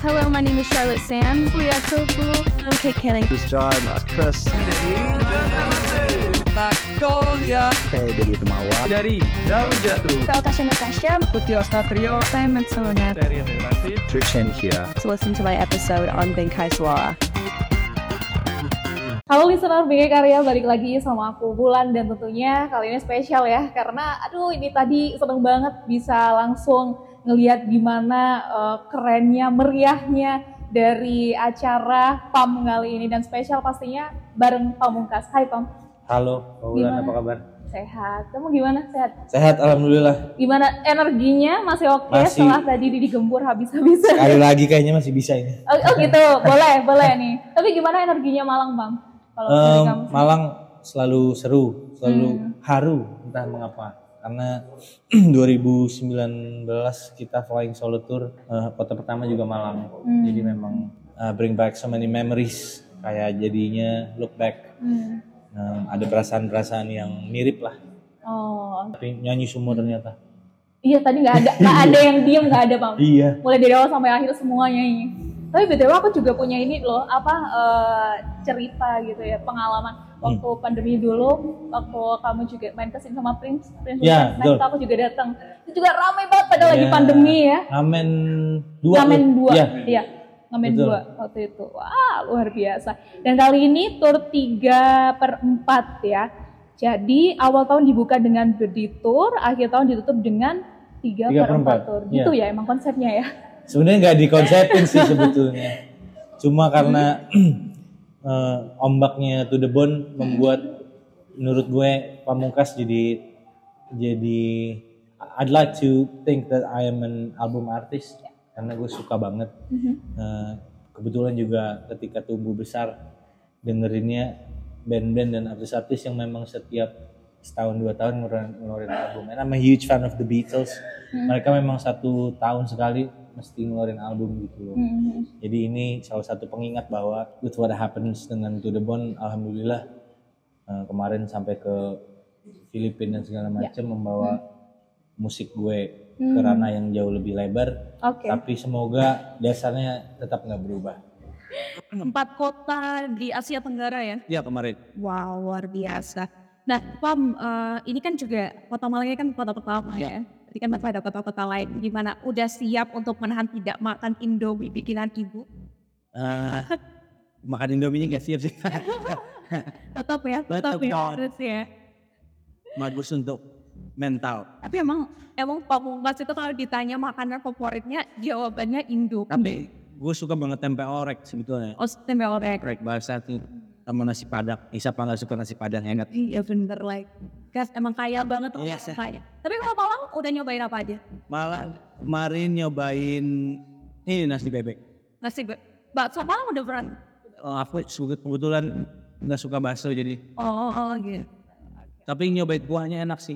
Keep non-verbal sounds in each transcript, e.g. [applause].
Hello, my name is Charlotte Sands. We are so cool. I'm Kate Canning. This is John, Chris. Magnolia Saya dari Temawa. dari Daun Jatuh Saya Tasha Natasha. Ostatrio Saya Matsunet. dari Relasi Trishan here. To listen to my episode on Bengkai Suara. Halo listener BG Karya, balik lagi sama aku Bulan dan tentunya kali ini spesial ya karena aduh ini tadi seneng banget bisa langsung ngelihat gimana eh, kerennya, meriahnya dari acara PAM kali ini dan spesial pastinya bareng Pamungkas. Hai Pam, Halo, Wulan Gimana? apa kabar? sehat. Kamu gimana? Sehat? Sehat, alhamdulillah. Gimana energinya? Masih oke Masih. setelah tadi digembur habis-habisan? Sekali lagi kayaknya masih bisa ini. Oh, oh gitu, boleh, boleh nih. Tapi gimana energinya Malang Pam? Kalau kamu? Malang selalu seru, selalu Hmm. haru, entah mengapa. Karena [clears throat] 2019 kita flying solo tour, eh, kota pertama juga Malang. Hmm. Jadi memang eh, bring back so many memories. Kayak jadinya look back, Hmm. Em, ada perasaan-perasaan yang mirip lah. Oh, Tapi nyanyi semua ternyata. Iya tadi nggak ada nggak ada yang diem nggak ada bang. Iya. Mulai dari awal sampai akhir semuanya ini. Tapi btw aku juga punya ini loh apa eh, cerita gitu ya pengalaman waktu pandemi dulu waktu kamu juga main ke sini sama Prince Prince Ya, Nah, itu betul. aku juga datang. Itu juga ramai banget padahal lagi Iya. pandemi ya. Ngamen dua. Ngamen dua, Iya. iya. Ngamen dua waktu itu. Wah luar biasa. Dan kali ini tur 3 per 4 ya. Jadi awal tahun dibuka dengan Bedi Tour, akhir tahun ditutup dengan 3, Tiga per per 4 empat, tour. iya. Gitu ya emang konsepnya ya. Sebenarnya nggak dikonsepin sih sebetulnya. [laughs] Cuma karena [clears throat] eh, ombaknya to the bone membuat menurut gue pamungkas jadi jadi I'd like to think that I am an album artist karena gue suka banget. Eh, kebetulan juga ketika tumbuh besar dengerinnya band-band dan artis-artis yang memang setiap setahun dua tahun ngeluarin, ngeluarin album. And I'm a huge fan of the Beatles. Mereka memang satu tahun sekali mesti ngeluarin album gitu loh. Hmm. Jadi ini salah satu pengingat bahwa with what happens dengan To The Bone, alhamdulillah eh, kemarin sampai ke Filipina dan segala macam membawa musik gue ke ranah yang jauh lebih lebar. Oke. Tapi semoga dasarnya tetap nggak berubah. Empat kota di Asia Tenggara ya? Iya kemarin. Wow, luar biasa. Nah, Pam, eh, ini kan juga kota Malang ini kan kota pertama ya. Jadi kan masih ada kota-kota lain gimana udah siap untuk menahan tidak makan Indomie bikinan ibu? Eh, makan Indomie nggak siap sih. [laughs] Tetap ya, tetap, ya. Harus ya. Bagus untuk mental. Tapi emang emang Pamungkas itu kalau ditanya makanan favoritnya jawabannya Indo. Tapi gue suka banget tempe orek sebetulnya. Oh, tempe orek. Orek bahasa tuh sama nasi padang. Isa apa nggak suka nasi padang ya nggak? Iya bener like. Guys, emang kaya banget Iya, orang sih. kaya. Tapi kalau Malang udah nyobain apa aja? Malah kemarin nyobain ini nasi bebek. Nasi be- bakso Malang udah pernah? Oh, aku kebetulan nggak suka bakso jadi. Oh, oh gitu. Tapi nyobain kuahnya enak sih.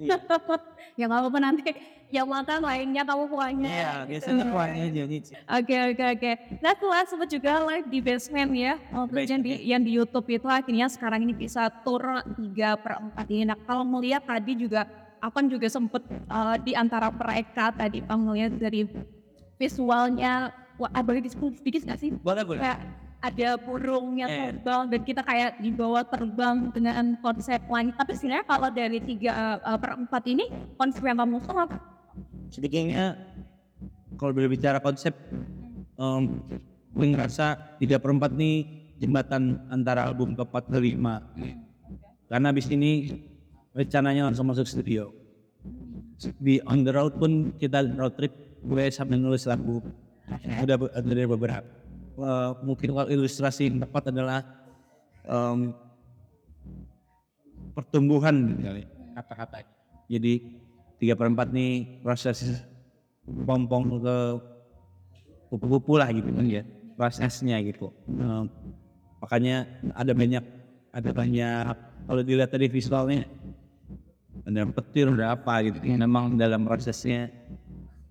[laughs] ya nggak apa-apa nanti yang makan lainnya kamu puanya. Iya, biasanya kuahnya jadi. Oke oke oke. Nah setelah sempat juga live di basement ya, waktu yang di yang di YouTube itu akhirnya sekarang ini bisa tur 3 per 4 ini. Nah kalau melihat tadi juga Apan juga sempet uh, di antara mereka tadi Pak melihat dari visualnya, wah ah, boleh disebut sedikit nggak sih? Boleh boleh. Kayak ada burungnya Eh. terbang dan kita kayak dibawa terbang dengan konsep langit. Tapi sebenarnya kalau dari tiga uh, per empat ini konsep yang kamu usung apa? Sedikitnya kalau berbicara konsep, um, gue ngerasa tiga perempat nih jembatan antara album keempat ke lima. Karena abis ini rencananya langsung masuk studio. Di on the road pun kita road trip, gue sambil nulis lagu. Udah ada dari beberapa. Eh, mungkin ilustrasi yang tepat adalah um, pertumbuhan kata-kata. Jadi tiga per empat nih proses pompong ke kupu-kupu lah gitu kan ya prosesnya gitu. Eh, makanya ada banyak ada banyak kalau dilihat dari visualnya ada petir ada apa gitu. Memang dalam prosesnya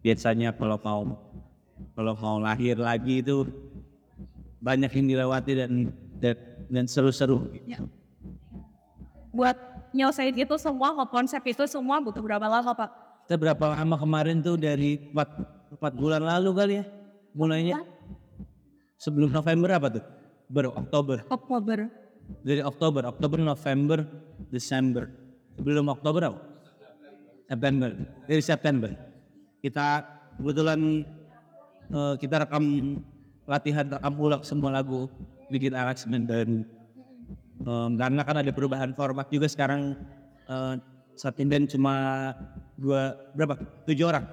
biasanya kalau mau kalau mau lahir lagi itu banyak yang dilewati dan dan, dan seru-seru. gitu. buat nyelesain itu semua konsep itu semua butuh berapa lama pak? Kita berapa lama kemarin tuh dari 4, 4 bulan lalu kali ya mulainya sebelum November apa tuh? Ber Oktober. Oktober. Dari Oktober, Oktober, November, Desember. Sebelum Oktober apa? September. Dari September. Kita kebetulan eh, kita rekam latihan rekam ulang semua lagu bikin arrangement baru. Em, karena kan ada perubahan format juga sekarang eh, saat ini band cuma dua berapa tujuh orang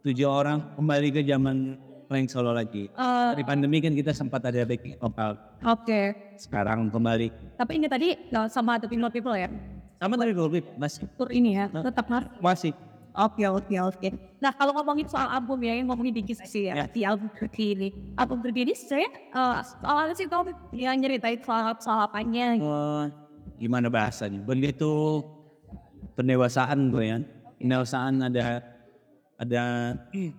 tujuh orang kembali ke zaman playing solo lagi Eh, dari pandemi kan kita sempat ada backing vokal Oke. sekarang kembali Tapi ini tadi eh, sama The People People ya. sama tapi lebih masih Tur ini ya, tetap mas. masih Oke oke oke. Nah kalau ngomongin soal album ya, yang ngomongin dikit sih ya, Ya. di album terkini. Album terkini saya uh, sih kamu yang nyeritain soal soal apanya. Eh, gimana bahasanya benda itu pendewasaan gue ya pendewasaan ada ada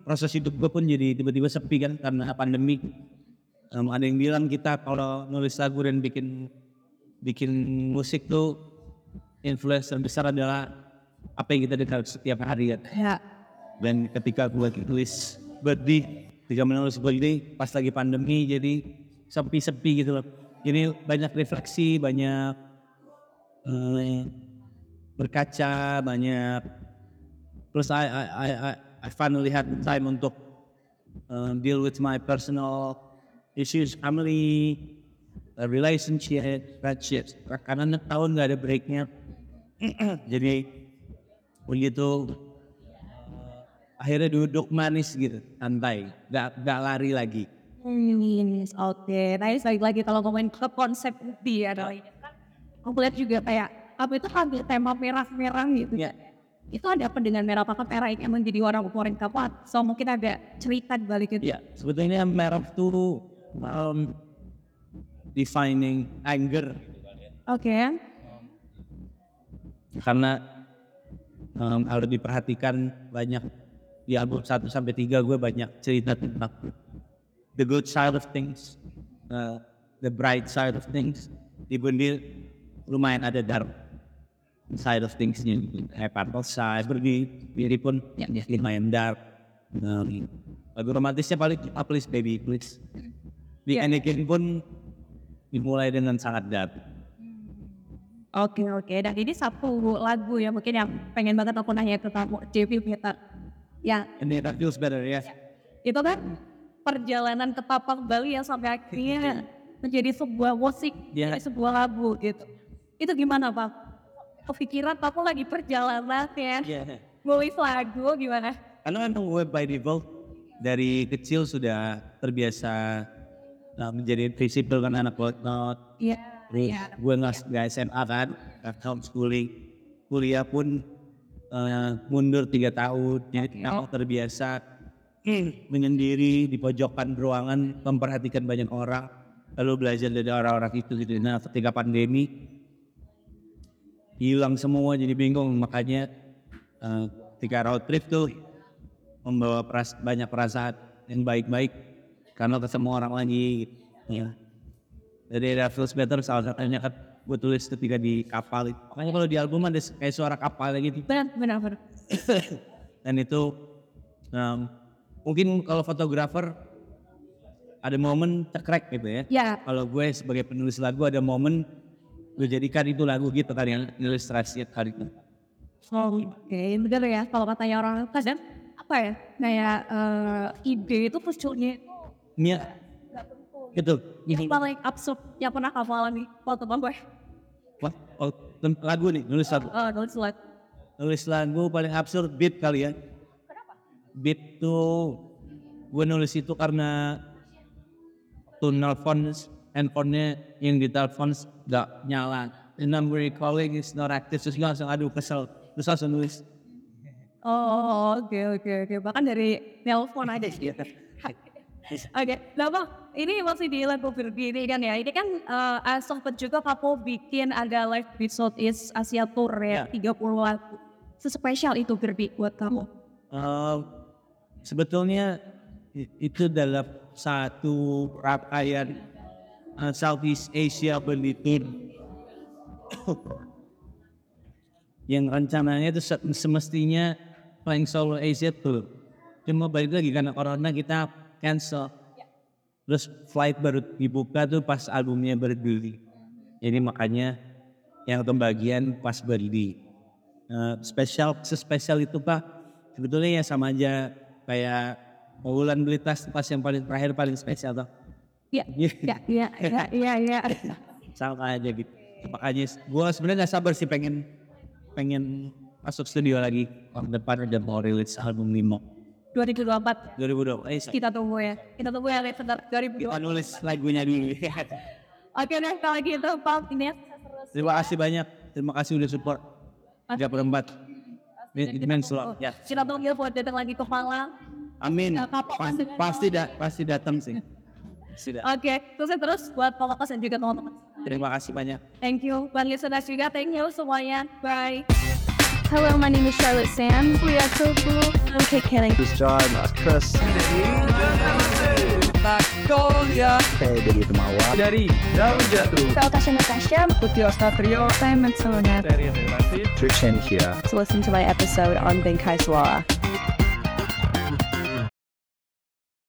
proses hidup gue pun jadi tiba-tiba sepi kan karena pandemi Em, ada yang bilang kita kalau nulis lagu dan bikin bikin musik tuh influencer besar adalah apa yang kita dengar setiap hari kan? Ya. dan ketika gue tulis birthday ketika menulis birthday pas lagi pandemi jadi sepi-sepi gitu loh. Jadi banyak refleksi banyak eh, berkaca banyak. Terus I I I I, finally had time untuk eh, deal with my personal issues family eh, relationship friendships. Karena tahun nggak ada breaknya. [clears throat] Jadi begitu akhirnya duduk manis gitu santai nggak nggak lari lagi Oke, nah ini balik lagi kalau ngomongin ke konsep movie ya, ini kan aku lihat juga kayak apa itu ambil tema merah-merah gitu. ya Itu ada apa dengan merah? Apakah merah ini emang jadi warna favorit kamu? So mungkin ada cerita di balik itu. ya sebetulnya merah tuh um, defining anger Oke. karena um, harus diperhatikan banyak di album 1 sampai 3 gue banyak cerita tentang the good side of things, uh, the bright side of things. Di Bundil lumayan ada dark side of thingsnya gitu. Kayak Purple Side, berdi diri pun ya, ya, lumayan dark. Um, lagu romantisnya paling ah, Please Baby Please. Di Anakin pun dimulai dengan sangat dark. Oke oke, dan ini satu lagu ya mungkin yang pengen banget aku nanya ke kamu, JP Peter. Ya, And it feels better ya. itu kan perjalanan ke Tapak Bali yang sampai akhirnya menjadi sebuah musik, Ya. menjadi sebuah lagu gitu. Itu gimana Pak? Kepikiran kamu lagi perjalanan ya, Yeah. nulis lagu gimana? Karena memang gue by default dari kecil sudah terbiasa uh, menjadi prinsipal kan anak not Iya, Iya. gue nggak nggak SMA kan, homeschooling, kuliah pun uh, mundur tiga tahun, jadi memang terbiasa menyendiri di pojokan ruangan, memperhatikan banyak orang, lalu belajar dari orang-orang itu gitu. Nah ketika pandemi hilang semua jadi bingung, makanya uh, ketika road trip tuh membawa peras banyak perasaan yang baik-baik karena ketemu orang lagi. Ya. Jadi ada feels better salah satunya kan gue tulis ketika di kapal itu. Makanya kalau di album ada kayak suara kapal gitu. Benar, benar, benar. [coughs] Dan itu um, mungkin kalau fotografer ada momen cekrek gitu ya. Ya, Kalau gue sebagai penulis lagu ada momen gue jadikan itu lagu gitu kan yang ilustrasi hari itu. oke, benar ya. Kalau katanya orang kadang apa ya, kayak eh, ide itu munculnya itu Iya, gitu. yang paling absurd yang pernah kamu alami waktu gue Wah, oh, lagu nih, nulis lagu. uh, nulis lagu. Nulis lagu paling absurd beat kali ya. Beat tuh gue nulis itu karena tuh nelfon handphonenya yang ditelepon gak nyala. The number you're calling is not active. Terus gue langsung aduh kesel. Terus langsung nulis. Oh, oke oke oke. Bahkan dari nelpon aja sih. Oke, nah bang, ini masih di lagu Virgi ini kan ya. Ini kan uh, sempat juga kamu bikin ada live episode is Asia Tour ya, 30 lagu. Sespesial itu Virgi buat kamu. Eh, sebetulnya itu dalam satu rangkaian uh, Southeast Asia Berlitur [coughs] yang rencananya itu se- semestinya Flying Solo Asia Tour. Cuma balik lagi karena corona kita cancel. terus flight baru dibuka tuh pas albumnya berdiri. Jadi makanya yang kebagian pas berdiri. Eh, spesial sespesial itu pak sebetulnya ya sama aja kayak Wulan beli tas pas yang paling terakhir paling spesial tuh. Iya, iya, iya, iya, iya, [laughs] sama aja gitu. Makanya gue sebenarnya nggak sabar sih pengen pengen masuk studio lagi. Tahun depan udah mau rilis album lima 2024 2020 eh, kita tunggu ya. Kita tunggu ya listener 2024. kita nulis lagunya dulu [laughs] Oke deh kalau gitu Pak ini terima kasih banyak terima kasih udah support tiga perempat It means a lot. Ya. kita tunggu buat datang lagi ke Malang. Amin. Ya, kapok Pas- dengan- pasti da, pasti datang sih. Pasti datang. Oke, sukses terus buat Polokas dan juga teman-teman. Terima kasih banyak. Thank you. Buat listeners juga, thank you semuanya. Bye. Hello, my name is Charlotte Sands. We are so cool. I'm Kate Canning. Terus John, Mas Chris, Magnolia saya dari Temawa. dari Jauh Jatuh Natasha Natasha. Putih Satrio Simon Solonat. dari Relatif Trishan here. To listen to my episode on Benkai Suara.